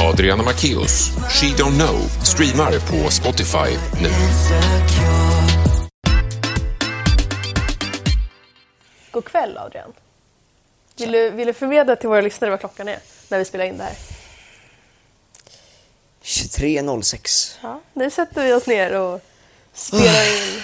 Adriana Macchios, She Don't Know, streamar på Spotify nu. God kväll Adrian. Vill du, vill du förmedla till våra lyssnare vad klockan är när vi spelar in det här? 23.06. Ja, nu sätter vi oss ner och spelar in.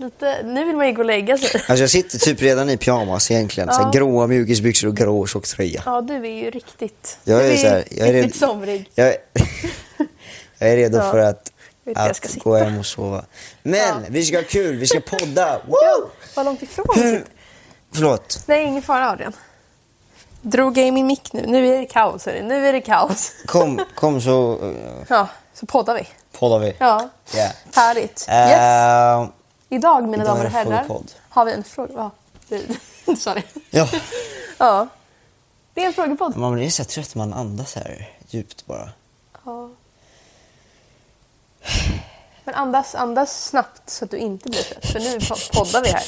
Lite, nu vill man ju gå och lägga sig. Alltså jag sitter typ redan i pyjamas egentligen. Så här, gråa mjukisbyxor och grå tjocktröja. Ja, du är ju riktigt, Jag du är så här, jag är riktigt red- somrig. Jag, jag är redo Ja. för att, att ska gå sitta. hem och sova. Men Ja. vi ska ha kul, vi ska podda. Woo! Ja, vad långt ifrån vi sitter. Förlåt. Nej, ingen fara Adrian. Drog jag i min mick nu? Nu är det kaos hörni. Nu är det kaos. Kom, kom så Ja, så poddar vi. poddar vi. Ja, Yeah. härligt. Yes. Eh, Idag mina idag damer och herrar har vi en fråga. Ja, du, sa det. ja. Ja. Det är en frågepodd. Man blir så trött man andas här djupt bara. Ja. Men andas, andas snabbt så att du inte blir trött. För nu po- poddar vi här.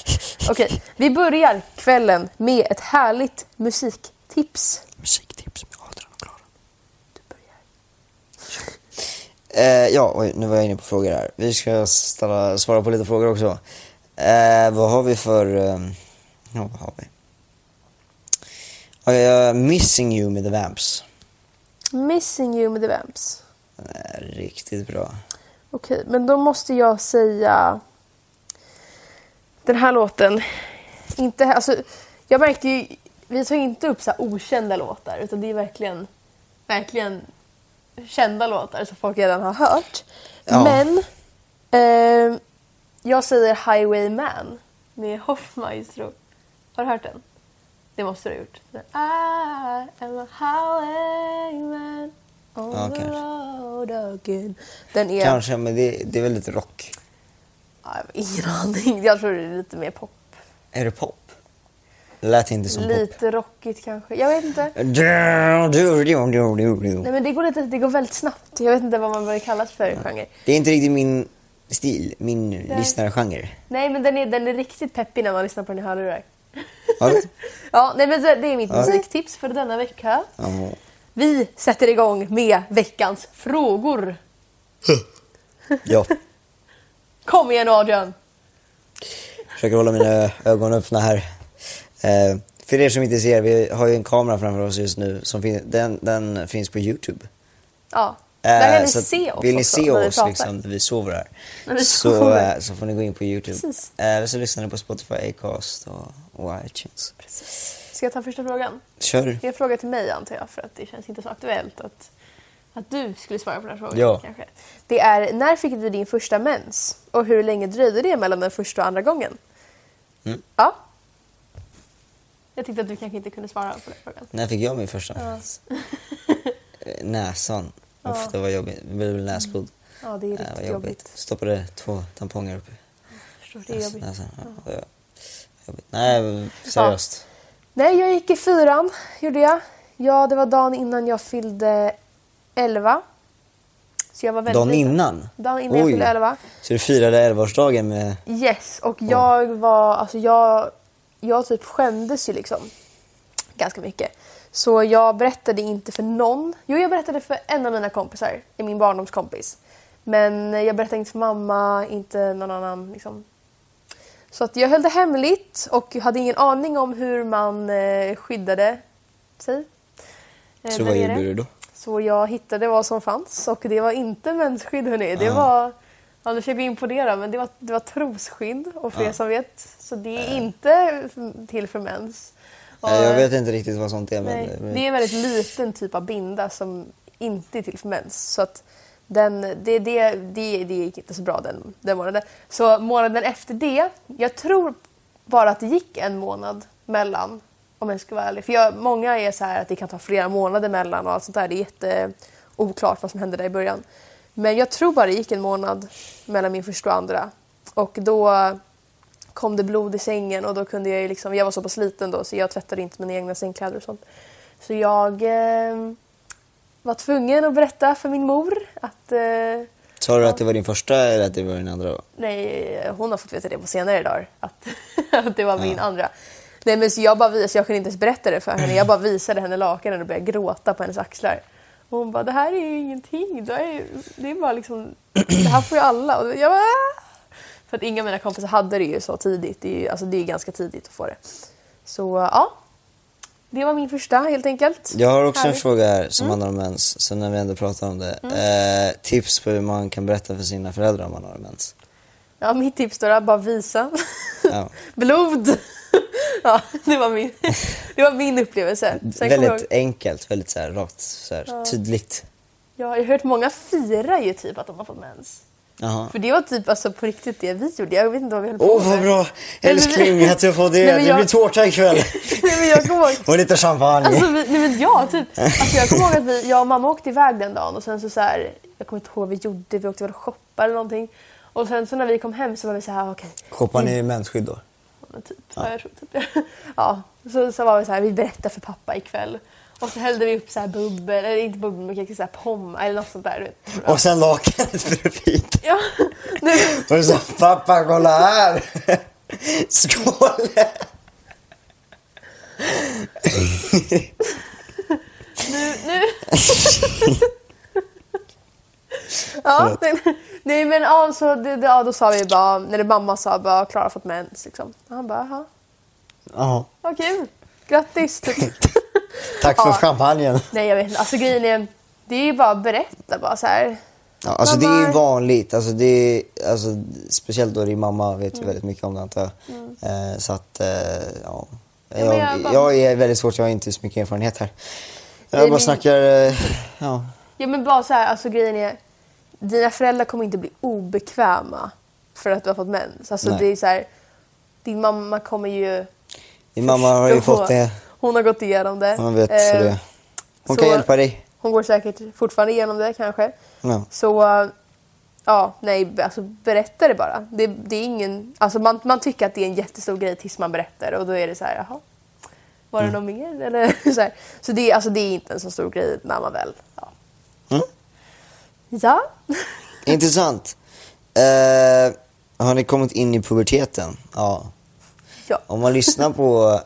Okej, vi börjar kvällen med ett härligt musiktips. Musiktips med Adrian och Klara. Du börjar. Eh, ja, oj, nu var jag inne på frågor här. Vi ska ställa, svara på lite frågor också. Eh, vad har vi för... Eh, ja, vad har vi? Uh, Missing You med The Vamps. Missing you med The Vamps. Eh, riktigt bra. Okej, men då måste jag säga den här låten. Inte, alltså, jag märkte ju, vi tar inte upp så här okända låtar utan det är verkligen, verkligen kända låtar som folk redan har hört. Ja. Men eh, jag säger Highwayman med Hoffmaestro. Har du hört den? Det måste du ha gjort. I am a highwayman on Ja, the road again. Den är... Kanske, men det, det är väl lite rock. Ja, jag har ingen aning. Jag tror det är lite mer pop. Är det pop? Lät inte som pop. Lite rockigt kanske. Jag vet inte. Nej men det går, lite, det går väldigt snabbt. Jag vet inte vad man bör kallas för genre. Det är inte riktigt min stil, min lyssnargenre. Nej men den är, den är riktigt peppig när man lyssnar på den i hörlurar. Ja, Ja, nej men det, det är mitt Ja. musiktips för denna vecka. ja. Vi sätter igång med veckans frågor. ja. Kom igen Adrian! Försöker hålla mina ögon öppna här. Eh, för er som inte ser, vi har ju en kamera framför oss just nu. Som fin- den, den finns på Youtube. Ja, Eh, där kan ni så se oss Vill ni se oss liksom, när vi sover här vi sover. eh, så får ni gå in på Youtube. Precis. Eh, Eller så lyssnar ni på Spotify, Acast och, och iTunes. Ska jag ta första frågan? Kör. Det är en fråga till mig antar jag för att det känns inte så aktuellt att, att du skulle svara på den här frågan. Ja. Kanske. Det är, när fick du din första mens? Och hur länge dröjde det mellan den första och andra gången? Mm. Ja. Jag tyckte att du kanske inte kunde svara på den frågan. När fick jag min första mens? Eh, Näsan. Uff, det var jobbigt. Det blev näsblod. Ja, det är riktigt vad jobbigt. Stoppade två tamponger upp i Jag förstår, det är jobbigt. näsan. Ja, det var jobbigt. Nej, seriöst. Nej, jag gick i fyran, gjorde jag. Ja, det var dagen innan jag fyllde 11. Så jag var väldigt Dagen innan? Dagen innan jag Oj. fyllde 11. Så du firade 11-årsdagen med... Yes, och jag var, alltså jag, jag typ skämdes ju liksom ganska mycket. Så jag berättade inte för någon. Jo, jag berättade för en av mina kompisar, min barndomskompis. Men jag berättade inte för mamma, inte någon annan liksom. Så att jag höll det hemligt och hade ingen aning om hur man eh, skyddade sig. eh, Så där vad gjorde du då? Så jag hittade vad som fanns och det var inte mensskydd hörni. Det Ah. var, ja nu försöker jag imponera men det var, det var trosskydd och för Ah. er som vet så det är inte till för mens. Och, jag vet inte riktigt vad sånt är. Nej, men... det är en väldigt liten typ av binda som inte är till för mens. Så att den, det, det, det, det gick inte så bra den, den månaden. Så månaden efter det, jag tror bara att det gick en månad mellan om jag ska vara ärlig. För jag, många är så här att det kan ta flera månader mellan och allt sånt där. Det är jätte oklart vad som hände där i början. Men jag tror bara det gick en månad mellan min första och andra. Och då kom det blod i sängen och då kunde jag ju liksom, jag var så pass liten då så jag tvättade inte mina egna sängkläder och sånt. Så jag eh, var tvungen att berätta för min mor att eh, Sa du att det var din första eller att det var din andra? Nej, hon har fått veta det på senare dagar. Att, att det var min andra. Nej men så jag bara visade, jag kunde inte ens berätta det för henne. Jag bara visade henne lakanen och började gråta på hennes axlar. Och hon bara, det här är ju ingenting. Det är, det är bara liksom, det här får ju alla. Och jag bara, "Ah." För att inga av mina kompisar hade det ju så tidigt. Det är ju alltså, det är ganska tidigt att få det. Så ja, det var min första helt enkelt. Jag har också en Härligt. fråga här som handlar om mens, så när vi ändå pratar om det. Eh, tips på hur man kan berätta för sina föräldrar om man har mens. Ja, mitt tips då är bara visa. Ja. Blod! ja, det var min, det var min upplevelse. Sen jag, väldigt enkelt, väldigt så här, rakt, så här, tydligt. ja, jag har hört många fira ju typ att de har fått mens. Jaha. För det var typ alltså på riktigt det vi gjorde. Jag vet inte vad vi höll på Åh med. vad bra! Älskling att jag får det. Nej, men Det jag- blir tårta ikväll. Nej, men jag ihåg, Och lite champagne. alltså, vi, nej, men ja, typ. Alltså, jag kommer ihåg att vi, jag och mamma åkte iväg den dagen och sen så, så här, jag kommer inte ihåg vad vi gjorde, vi åkte väl och shoppade eller någonting. Och sen så när vi kom hem så var vi så här, okej. Shoppar ni mensskydd då? Men typ, ja. jag tror typ. Ja, så, så var vi så här, vi berättar för pappa ikväll. Och så hällde vi upp så här bubbel, eller inte bubbel, men kanske så här eller något sånt där. du vet. Och sen lakanet bredvid. Ja, nu, Och sa pappa kolla här! Skål! nu, nu. Ja, nej men alltså, det, det, ja, då sa vi bara, när mamma sa bara Klara har fått mens liksom. Och han bara, jaha, Ja, vad kul, grattis. Typ. tack för Ja. champagnen. nej jag vet inte, alltså grejen är, det är ju bara att berätta bara så här. Ja, alltså det är ju Mamma- vanligt, alltså det är, alltså, speciellt då din mamma vet Mm. ju väldigt mycket om det antar jag. Eh, så att, eh, ja. Jag, jag bara- jag är väldigt svårt, jag har inte så mycket erfarenhet här. Jag Nej, bara men- snackar, eh, ja. Ja men bara så här, alltså grejen är, dina föräldrar kommer inte bli obekväma för att du har fått mens. Alltså Nej. det är så här, din mamma kommer ju Din mamma har ju fått det, Hon har gått igenom det. hon vet Eh, det. Hon så- kan hjälpa dig. Hon går säkert fortfarande igenom det kanske. Ja. Så ja, nej, alltså berätta det bara. Det, det är ingen, alltså man, man tycker att det är en jättestor grej tills man berättar och då är det så här, jaha, var det Mm. något mer? Eller, så här. så det, är- alltså, det är inte en så stor grej när man väl, ja. Mm. Ja. Intressant. Eh, har ni kommit in i puberteten? Ja. ja. Om man lyssnar på...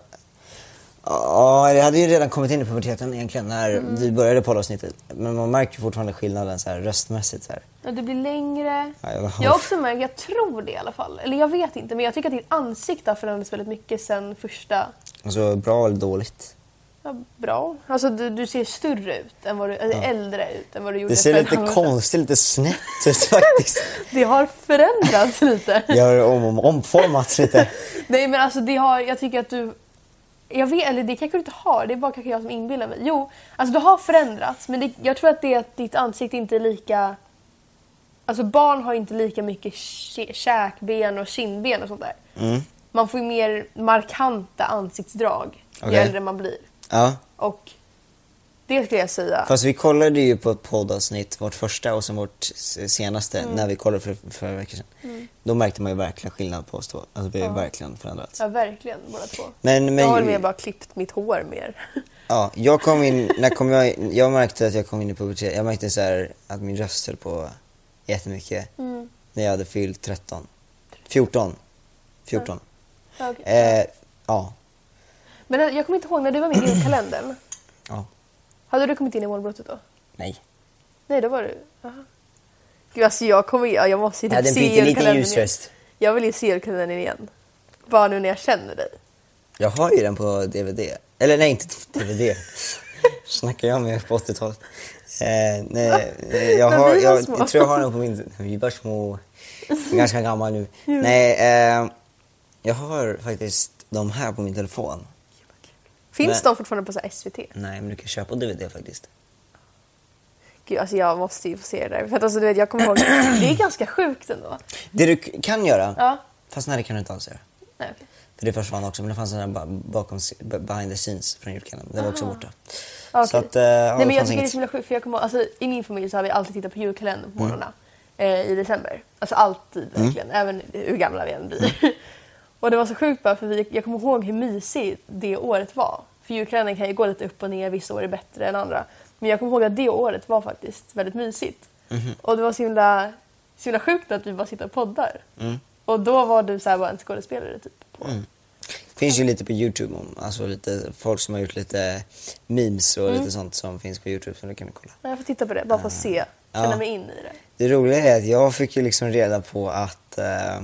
Ja, jag hade ju redan kommit in i puberteten egentligen när Mm. vi började poddavsnittet. Men man märker fortfarande skillnaden så här, röstmässigt. Så här. Ja, det blir längre. Ja, jag- Jag har också märkt, jag tror det i alla fall. Eller jag vet inte, men jag tycker att ditt ansikte har förändrats väldigt mycket sen första... Alltså bra eller dåligt? Ja, bra. Alltså du, du ser större ut, än vad du, eller äldre ut än vad du gjorde Det ser lite konstigt, lite snett ut faktiskt. Det har förändrats lite. Jag har om, om, omformats lite. Nej men alltså det har, jag tycker att du... Jag vet, eller det kanske du inte har, det är bara kanske jag som inbillar mig. Jo, alltså du har förändrats men det, jag tror att det är att ditt ansikte inte är lika... Alltså barn har inte lika mycket kä- käkben och kindben och sånt där. Mm. Man får ju mer markanta ansiktsdrag ju Okej. äldre man blir. Ja. Och det skulle jag säga. Fast vi kollade ju på ett poddavsnitt, vårt första och sen vårt senaste, Mm. när vi kollade för förra veckan sedan. Då märkte man ju verkligen skillnad på oss två. Alltså vi har ju verkligen förändrats. Ja, verkligen båda två. Men, jag har men mer bara klippt mitt hår mer. ja, jag kom in, när kom jag, jag märkte att jag kom in i pubertet, jag märkte så här att min röst höll på jättemycket Mm. när jag hade fyllt 13. 14. 14. Ja, okej. Eh, ja. Men jag kommer inte ihåg, när du var med i julkalendern, ja. hade du kommit in i målbrottet då? Nej. Nej, då var du... Aha. Gud, alltså jag kommer ja, jag måste ju typ hade en se julkalendern igen. ljusröst. Jag vill ju se julkalendern igen. Bara nu när jag känner dig. Jag har ju den på DVD. Eller nej, inte DVD. Snackar jag med på 80-talet. Eh, nej, jag, har, jag, jag tror jag har den på min... Vi var små. Ganska gammal nu. Nej, eh, jag har faktiskt de här på min telefon. Finns Men- de fortfarande på SVT? Nej, men du kan köpa DVD faktiskt. Gud, alltså jag måste ju få se det där. För att alltså, du vet, jag kommer ihåg, det är ganska sjukt ändå. Det du kan göra, Ja. fast nej det kan du inte alls göra. Nej, okej. För det försvann också, men det fanns en bakom, behind the scenes från julkalendern. Det var också borta. Okej. Så att, ja, Nej, men jag tycker det är inget. så himla sjukt för jag kommer ihåg, alltså, i min familj så har vi alltid tittat på julkalendern Mm. på morgnarna eh, i december. Alltså alltid verkligen, även hur gamla vi än blir. Mm. och det var så sjukt bara för vi, jag kommer ihåg hur mysigt det året var. För julkalendern kan ju gå lite upp och ner, vissa år är bättre än andra. Men jag kommer ihåg att det året var faktiskt väldigt mysigt. Mhm. Och det var så himla, så himla sjukt att vi bara sitter och poddar. Mm. Och då var du så här bara en skådespelare typ. På. Finns ju lite på Youtube, om, alltså lite folk som har gjort lite memes och Mm. lite sånt som finns på Youtube som du kan kolla. Jag får titta på det, bara för att se. Känna Ja. mig in i det. Det roliga är att jag fick ju liksom reda på att, eh,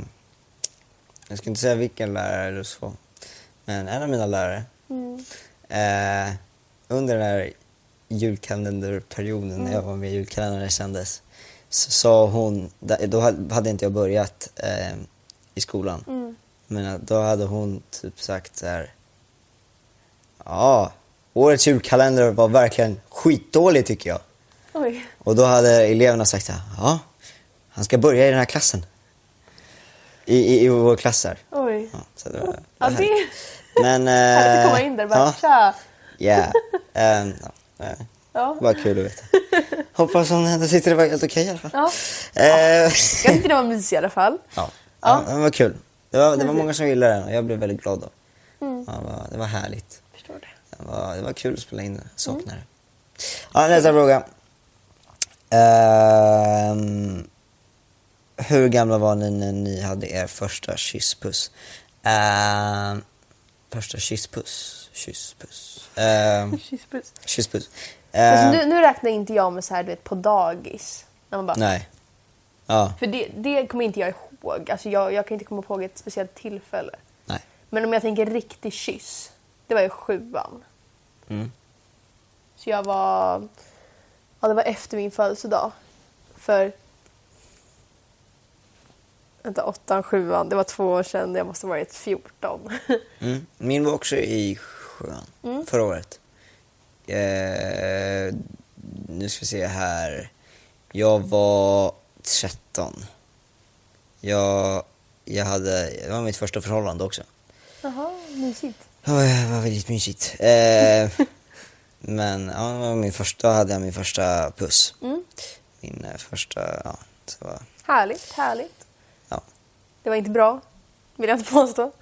jag ska inte säga vilken lärare det var, men en av mina lärare, eh, under den här julkalenderperioden när jag var med i julkalendern sändes, så sa hon, då hade inte jag börjat eh, i skolan, men att då hade hon typ sagt så här. Ja, årets julkalender var verkligen skitdålig tycker jag. Oj. Och då hade eleverna sagt så här, ja, han ska börja i den här klassen. I, i, i vår klass här. Oj. Ja, så det var, Ja, det. Men... härligt att eh, komma in där bara ja, tja. Ja. ehm, ja, eh, Ja. Bara kul att veta. Hoppas hon ändå tyckte det var helt okej i alla fall. Ja. Eh, Jag tyckte det var mysigt i alla fall. ja. Ja. ja, det var kul. Det var, det var många som gillade den och jag blev väldigt glad då. Mm. Ja, det, var, det var härligt. Förstår det. Det var, det var kul att spela in det. Jag saknar Mm. det. Ja, nästa fråga. Ehm, hur gamla var ni när ni hade er första kysspuss? Ehm, första kysspuss? Kysspuss? Ehm, Kysspuss. kysspuss. Alltså, Ehm, nu, nu räknar inte jag med så här, du vet, på dagis. När man bara, Nej. Ja, För det, det kommer inte jag ihåg. Alltså, jag, jag kan inte komma ihåg ett speciellt tillfälle. nej. Men om jag tänker riktig kyss, det var ju sjuan. Mm. Så jag var... Ja, det var efter min födelsedag. För... Vänta, åttan, sjuan. Det var två år sedan. Jag måste ha varit 14. Mm. Min var också i sjuan, Mm. förra året. Eh, nu ska vi se här. Jag var 13. Jag, jag hade, det var mitt första förhållande också. Jaha, mysigt. Ja, Det var väldigt mysigt. Eh, men ja, det var min första, då hade jag min första puss. Mm. Min eh, första, ja, så var, Härligt, härligt. Det var inte bra, vill jag inte påstå.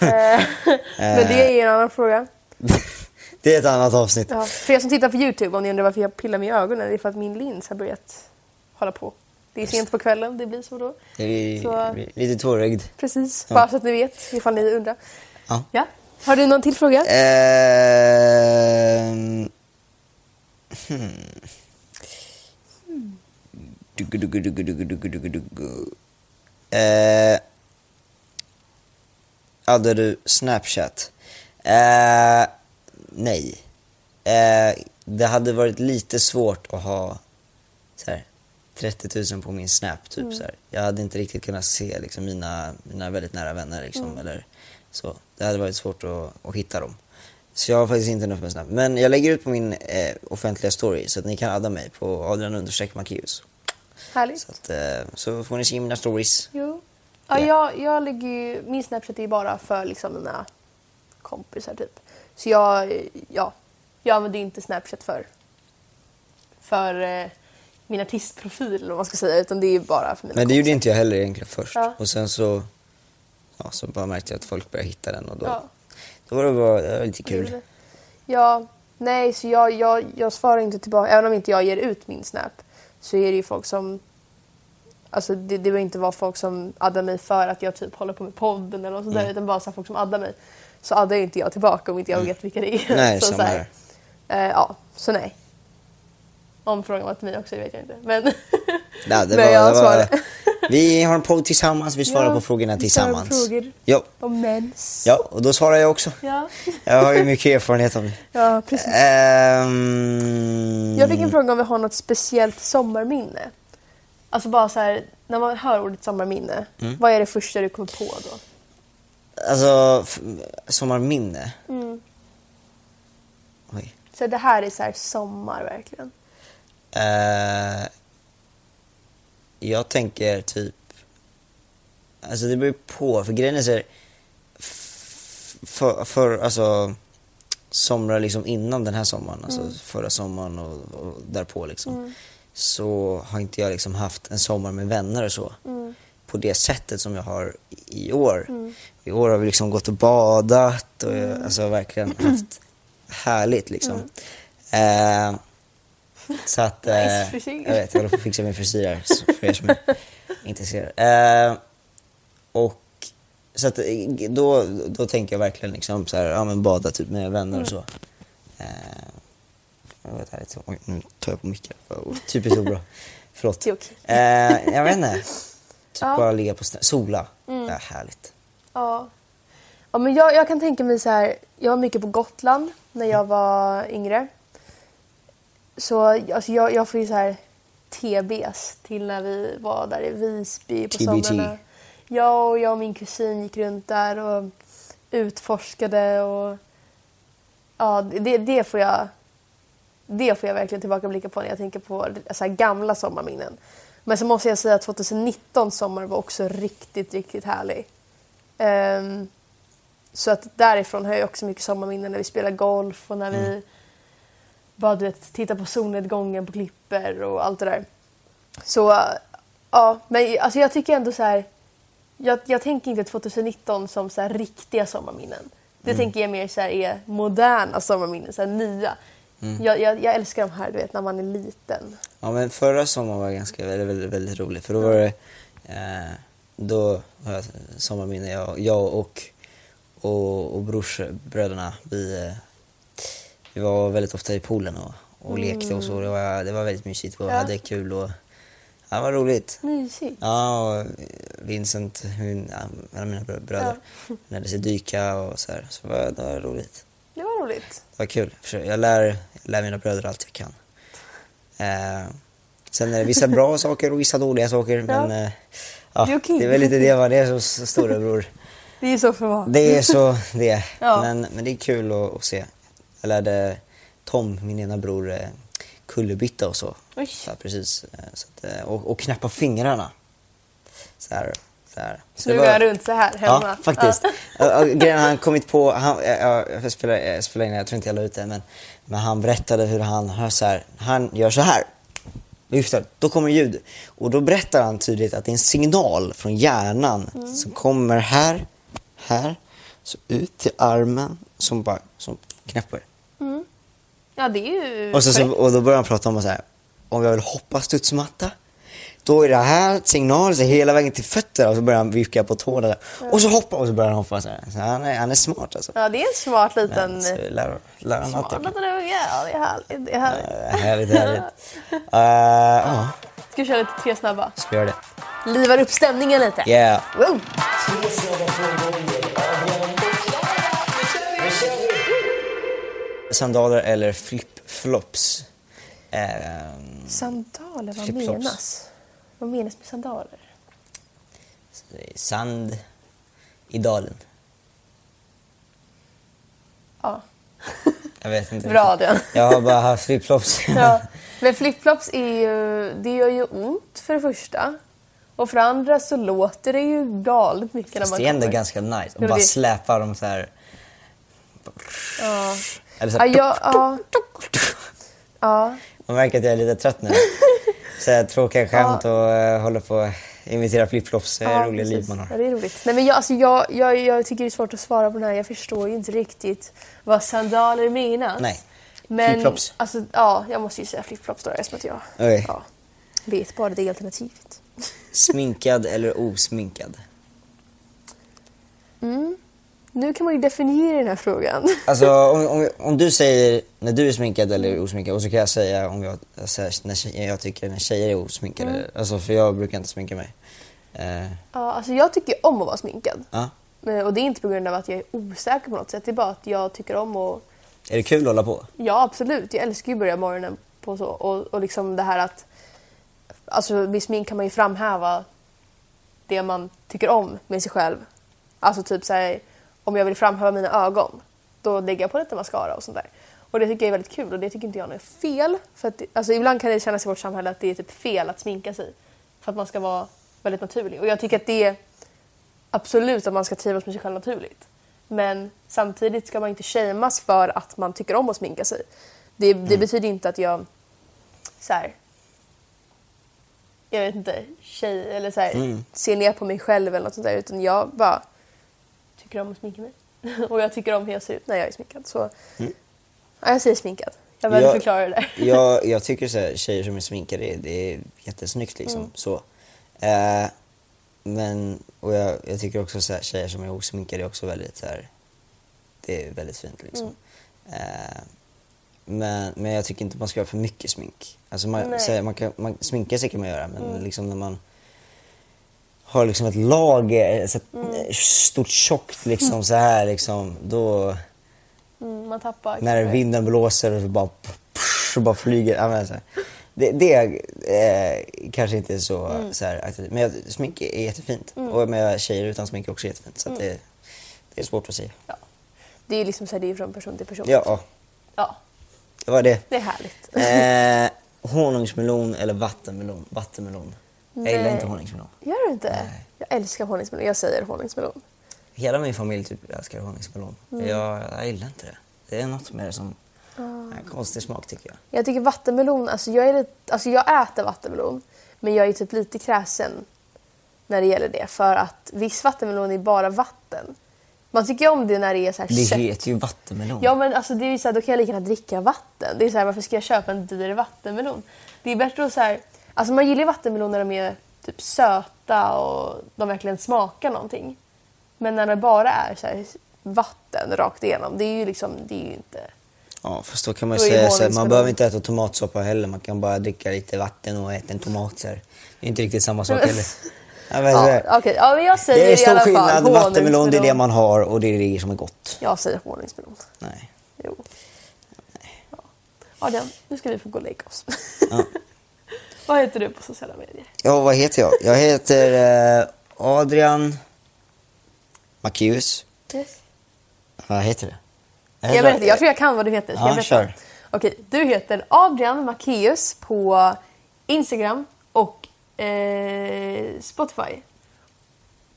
Eh, Men det är en annan fråga. det är ett annat avsnitt. Ja, för er som tittar på Youtube, om ni undrar varför jag pillar mig i ögonen, det är för att min lins har börjat hålla på. Det är sent på kvällen, det blir så då. Det är Så- lite tårögd. Precis, Ja. bara så att ni vet ifall ni undrar. Ja. Ja. Har du någon till fråga? Ehm, hmm. Duggu. Eh, hade du Snapchat? Eh, nej. Eh, det hade varit lite svårt att ha så här, 30 000 på min Snap. Typ, så här. Jag hade inte riktigt kunnat se liksom, mina, mina väldigt nära vänner. Liksom, eller, så. Det hade varit svårt att, att hitta dem. Så jag har faktiskt inte något med Snap. Men jag lägger ut på min eh, offentliga story så att ni kan adda mig på Adrian understreck Marcus. Härligt. Så, att, eh, så får ni se mina stories. Jo. Ja, Ja. jag, jag lägger ju, min Snapchat är ju bara för liksom mina kompisar typ. Så jag, ja, jag använder ju inte Snapchat för, för eh, min artistprofil eller vad man ska säga utan det är bara för mina Men det gjorde inte jag heller egentligen först. Ja. Och sen så, ja, så bara märkte jag att folk började hitta den och då, Ja. då var det, bara, det var lite kul. Ja, nej så jag, jag, jag svarar inte tillbaka. Även om inte jag ger ut min Snap så är det ju folk som Alltså det, det behöver inte vara folk som addar mig för att jag typ håller på med podden eller något sånt där, Mm. utan bara så folk som addar mig. Så addar inte jag tillbaka om inte jag vet vilka det är. Nej, så, samma så här, här. eh, ja, så nej. Om frågan var till mig också, det vet jag inte. Men, Ja, det men var, jag var, svarar. Vi har en podd tillsammans, vi svarar Ja, på frågorna vi tillsammans. frågor. Ja, Om mens. ja, och då svarar jag också. Ja, Jag har ju mycket erfarenhet av det. ja precis. Ehm, Jag fick en fråga om vi har något speciellt sommarminne. Alltså bara så här, när man hör ordet sommarminne, Mm. vad är det första du kommer på då? Alltså, sommarminne. Mm. Oj. Så det här är så här sommar verkligen. Eh, jag tänker typ... Alltså det beror på, för grejen är så här, för, för, alltså somrar liksom innan den här sommaren, alltså förra sommaren och, och därpå liksom. Så har inte jag liksom haft en sommar med vänner och så. På det sättet som jag har i, i år. I år har vi liksom gått och badat och jag, alltså verkligen haft härligt liksom. Eh, så att, eh, Nice frisyr. jag vet, jag håller på att fixa min frisyr här, för er som är intresserade. Eh, och Så att, eh, då, då tänker jag verkligen liksom så här, ja men bada typ med vänner och så. Eh, jag vet, härligt. Oj, nu tar jag på micken. Oh, typiskt obra. Förlåt. Det. Eh, jag vet inte. Typ Ja. Mm. bara ligga på snö. Sola. Det är härligt. Ja. ja men jag, jag kan tänka mig så här. Jag var mycket på Gotland när jag var yngre. Så alltså, jag, jag får ju så här TBs till när vi var där i Visby på TBT. somrarna. Jag och jag och min kusin gick runt där och utforskade och ja, det, det får jag det får jag verkligen tillbakablicka på när jag tänker på så gamla sommarminnen. Men så måste jag säga att 2019 sommar var också riktigt, riktigt härlig. Ehm, så att därifrån har jag också mycket sommarminnen när vi spelar golf och när vi bara du vet, tittar på solnedgången på klippor och allt det där. Så ja, men alltså jag tycker ändå så här. Jag, jag tänker inte 2019 som så här riktiga sommarminnen. Det tänker jag mer så här är moderna sommarminnen, så här nya. Jag, jag, jag älskar de här du vet när man är liten. Ja men förra sommaren var ganska väldigt, väldigt, väldigt rolig för då var det, eh, då har jag sommarminne, jag, jag och, och, och brorsbröderna, vi, eh, vi var väldigt ofta i poolen och, och lekte och så, det var, det var väldigt mysigt och Mm. Ja. hade kul och ja, det var roligt. Mysigt. Ja, och Vincent, min, ja, en av mina brö- bröder, lärde sig dyka och så här, så det var, det var roligt. Det var roligt. Det var kul. Jag lär, jag lär mina bröder allt jag kan. Eh, sen är det vissa bra saker och vissa dåliga saker. Men eh, ja, Det okej. det är väl lite det man är som s- storebror. Det är så för vara. Det är så det är. Ja. Men, men det är kul att, att se. Jag lärde Tom, min ena bror, eh, kullerbytta och så. Oj. så här, precis. Eh, Så att, eh, och, och knäppa fingrarna. Så här. Så här. Så nu går jag runt så här hemma. Ja, faktiskt. Ja. Grejen han kommit på, han, jag, jag, spelar, jag spelar in, jag tror inte jag la ut det, men, men han berättade hur han hör så här, han gör så här. Viftar, då kommer ljud. Och då berättar han tydligt att det är en signal från hjärnan Mm. som kommer här, här, så ut till armen, som bara som knäpper. Ja, det är ju Och, så, så, och då börjar han prata om så här, om jag vill hoppa studsmatta, då är det här signal så hela vägen till fötterna och så börjar han vifka på tårna där. Och så hoppar och så börjar han hoppa så här. Så han, är, han är smart alltså. Ja, det är en smart liten... Men, så lär, lär han smart liten unge. Ja, det är härligt. Det är härligt. Eh, Härligt, härligt. Ja, Ska vi köra lite tre snabba? ska vi göra det? Livar upp stämningen lite. Yeah. Wow. Sandaler eller flip-flops? Ehm, Sandaler, vad Flip-flops. menas? Vad menas med sandaler? sand i dalen. Ja, Jag vet inte. bra. Adrian. Jag har bara haft flip-flops. Ja. Men flipflops är ju, det gör ju ont för det första. Och för det andra så låter det ju galet mycket när Fast man det är ändå kommer. ganska nice. Ja, bara släpa dem så här. Ja. Eller så Ja, här jag, ja. ja. Man märker att jag är lite trött nu. Så här, tråkiga skämt och uh, håller på att imitera flipflops. Det är ja, roliga liv man Ja, har. det är roligt. Nej, men jag, alltså, jag, jag, jag tycker det är svårt att svara på den här. Jag förstår ju inte riktigt vad sandaler menas. Nej. Men, Flipflops. Alltså, ja, jag måste ju säga flipflops då eftersom att jag Okej. ja, vet bara det alternativet. Sminkad eller osminkad? Nu kan man ju definiera den här frågan. Alltså om, om, om du säger när du är sminkad eller osminkad och så kan jag säga om jag, säger när tjej, jag tycker när tjejer är osminkade. Mm. Alltså för jag brukar inte sminka mig. Eh, Ja, alltså jag tycker om att vara sminkad. ja. Men- Och det är inte på grund av att jag är osäker på något sätt. Det är bara att jag tycker om att... Är det kul att hålla på? Ja, absolut. Jag älskar ju att börja morgonen på så. Och, och liksom det här att... Alltså med smink kan man ju framhäva det man tycker om med sig själv. Alltså typ såhär, om jag vill framhäva mina ögon, då lägger jag på lite mascara och sånt där. Och det tycker jag är väldigt kul och det tycker inte jag är fel. För att, alltså ibland kan det kännas i vårt samhälle att det är typ fel att sminka sig. För att man ska vara väldigt naturlig. Och jag tycker att det är absolut att man ska trivas med sig själv naturligt. Men samtidigt ska man inte shameas för att man tycker om att sminka sig. Det, det betyder inte att jag så här, jag vet inte, tjej eller så här, ser ner på mig själv eller något sånt där. Utan jag bara tycker om att sminka mig. Och jag tycker om hur jag ser ut när jag är sminkad. Så ja, jag säger sminkad. Jag behöver Jag- förklara det där. jag, jag tycker så här, tjejer som är sminkade, det är jättesnyggt liksom. Mm. Så. Eh, men, och jag, jag tycker också så här, tjejer som är osminkade är också väldigt så här, det är väldigt fint liksom. Mm. Eh, men, men jag tycker inte man ska ha för mycket smink. Alltså man, här, man kan, man, sminka sig kan man göra men liksom när man har liksom ett lager, så ett stort tjockt liksom så här liksom, då Mm, man tappar. när vinden blåser och så bara, så bara flyger. Ja, men så här. Det, det eh, kanske inte är så, Mm. så här. Men jag, smink är jättefint. Och med tjejer utan smink är också jättefint. Så Mm. det, det är svårt att säga. Ja. Det är liksom så här, det är från person till person. Ja, ja. det var det. Det är härligt. Eh, honungsmelon eller vattenmelon? Vattenmelon. Jag gillar Nej. inte honungsmelon. Gör du inte? Nej. Jag älskar honungsmelon. Jag säger honungsmelon. Hela min familj typ älskar honungsmelon. Mm. Jag, jag gillar inte det. Det är något med det som... En konstig smak tycker jag. Jag tycker vattenmelon, alltså jag, är lite, alltså jag äter vattenmelon men jag är typ lite kräsen när det gäller det för att viss vattenmelon är bara vatten. Man tycker om det när det är så här Det kött. heter ju vattenmelon. Ja men alltså det är ju så här, då kan jag lika gärna dricka vatten. Det är så här, varför ska jag köpa en dyr vattenmelon? Det är bättre att så här, alltså man gillar ju vattenmelon när de är typ söta och de verkligen smakar någonting. Men när det bara är så här vatten rakt igenom, det är ju liksom, det är ju inte... Ja, fast då kan man ju säga så här, man behöver inte äta tomatsoppa heller. Man kan bara dricka lite vatten och äta en tomat. Så här. Det är inte riktigt samma sak heller. Ja, men, Ja, okej, ja, men jag säger det är i stor alla fall skillnad. Vattenmelon, det är det man har och det är det som är gott. Jag säger honungsmelon. Nej. Jo. Ja. Adrian, nu ska vi få gå och lägga oss. Ja. Vad heter du på sociala medier? Ja, vad heter jag? Jag heter eh, Adrian Macéus. Yes. Vad heter det? Jag, vet inte, jag tror jag kan vad du heter. Ska Ja, jag kör. Okej, du heter Adrian Macéus på Instagram och eh, Spotify.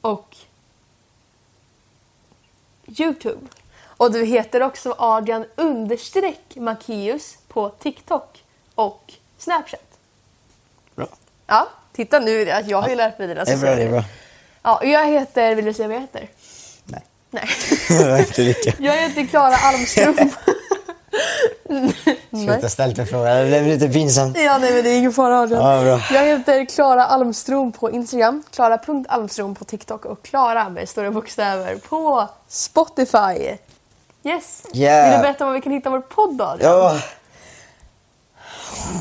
Och Youtube. Och du heter också Adrian understreck Macéus på TikTok och Snapchat. Ja, titta nu. Jag har ju lärt mig dina Det är bra, det är bra. Ja, jag heter, vill du säga vad jag heter? Nej. Nej. Jag vilka. Jag heter Klara Almström. Sluta ställa mig frågan, det blev lite pinsamt. Ja, nej men det är ingen fara Adrian. Ja, bra. Jag heter Klara Almström på Instagram, Klara.almström på TikTok och Klara med stora bokstäver på Spotify. Yes. Yeah. Vill du berätta var vi kan hitta vår podd? Adrian? Ja,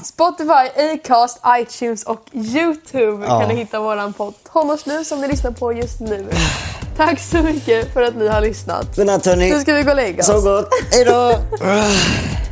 Spotify, Acast, iTunes och Youtube Ja. kan du hitta våran podd Tonårsliv som ni lyssnar på just nu. Tack så mycket för att ni har lyssnat. godnatt hörni. Nu ska vi gå och lägga oss. Så gott. Hej då.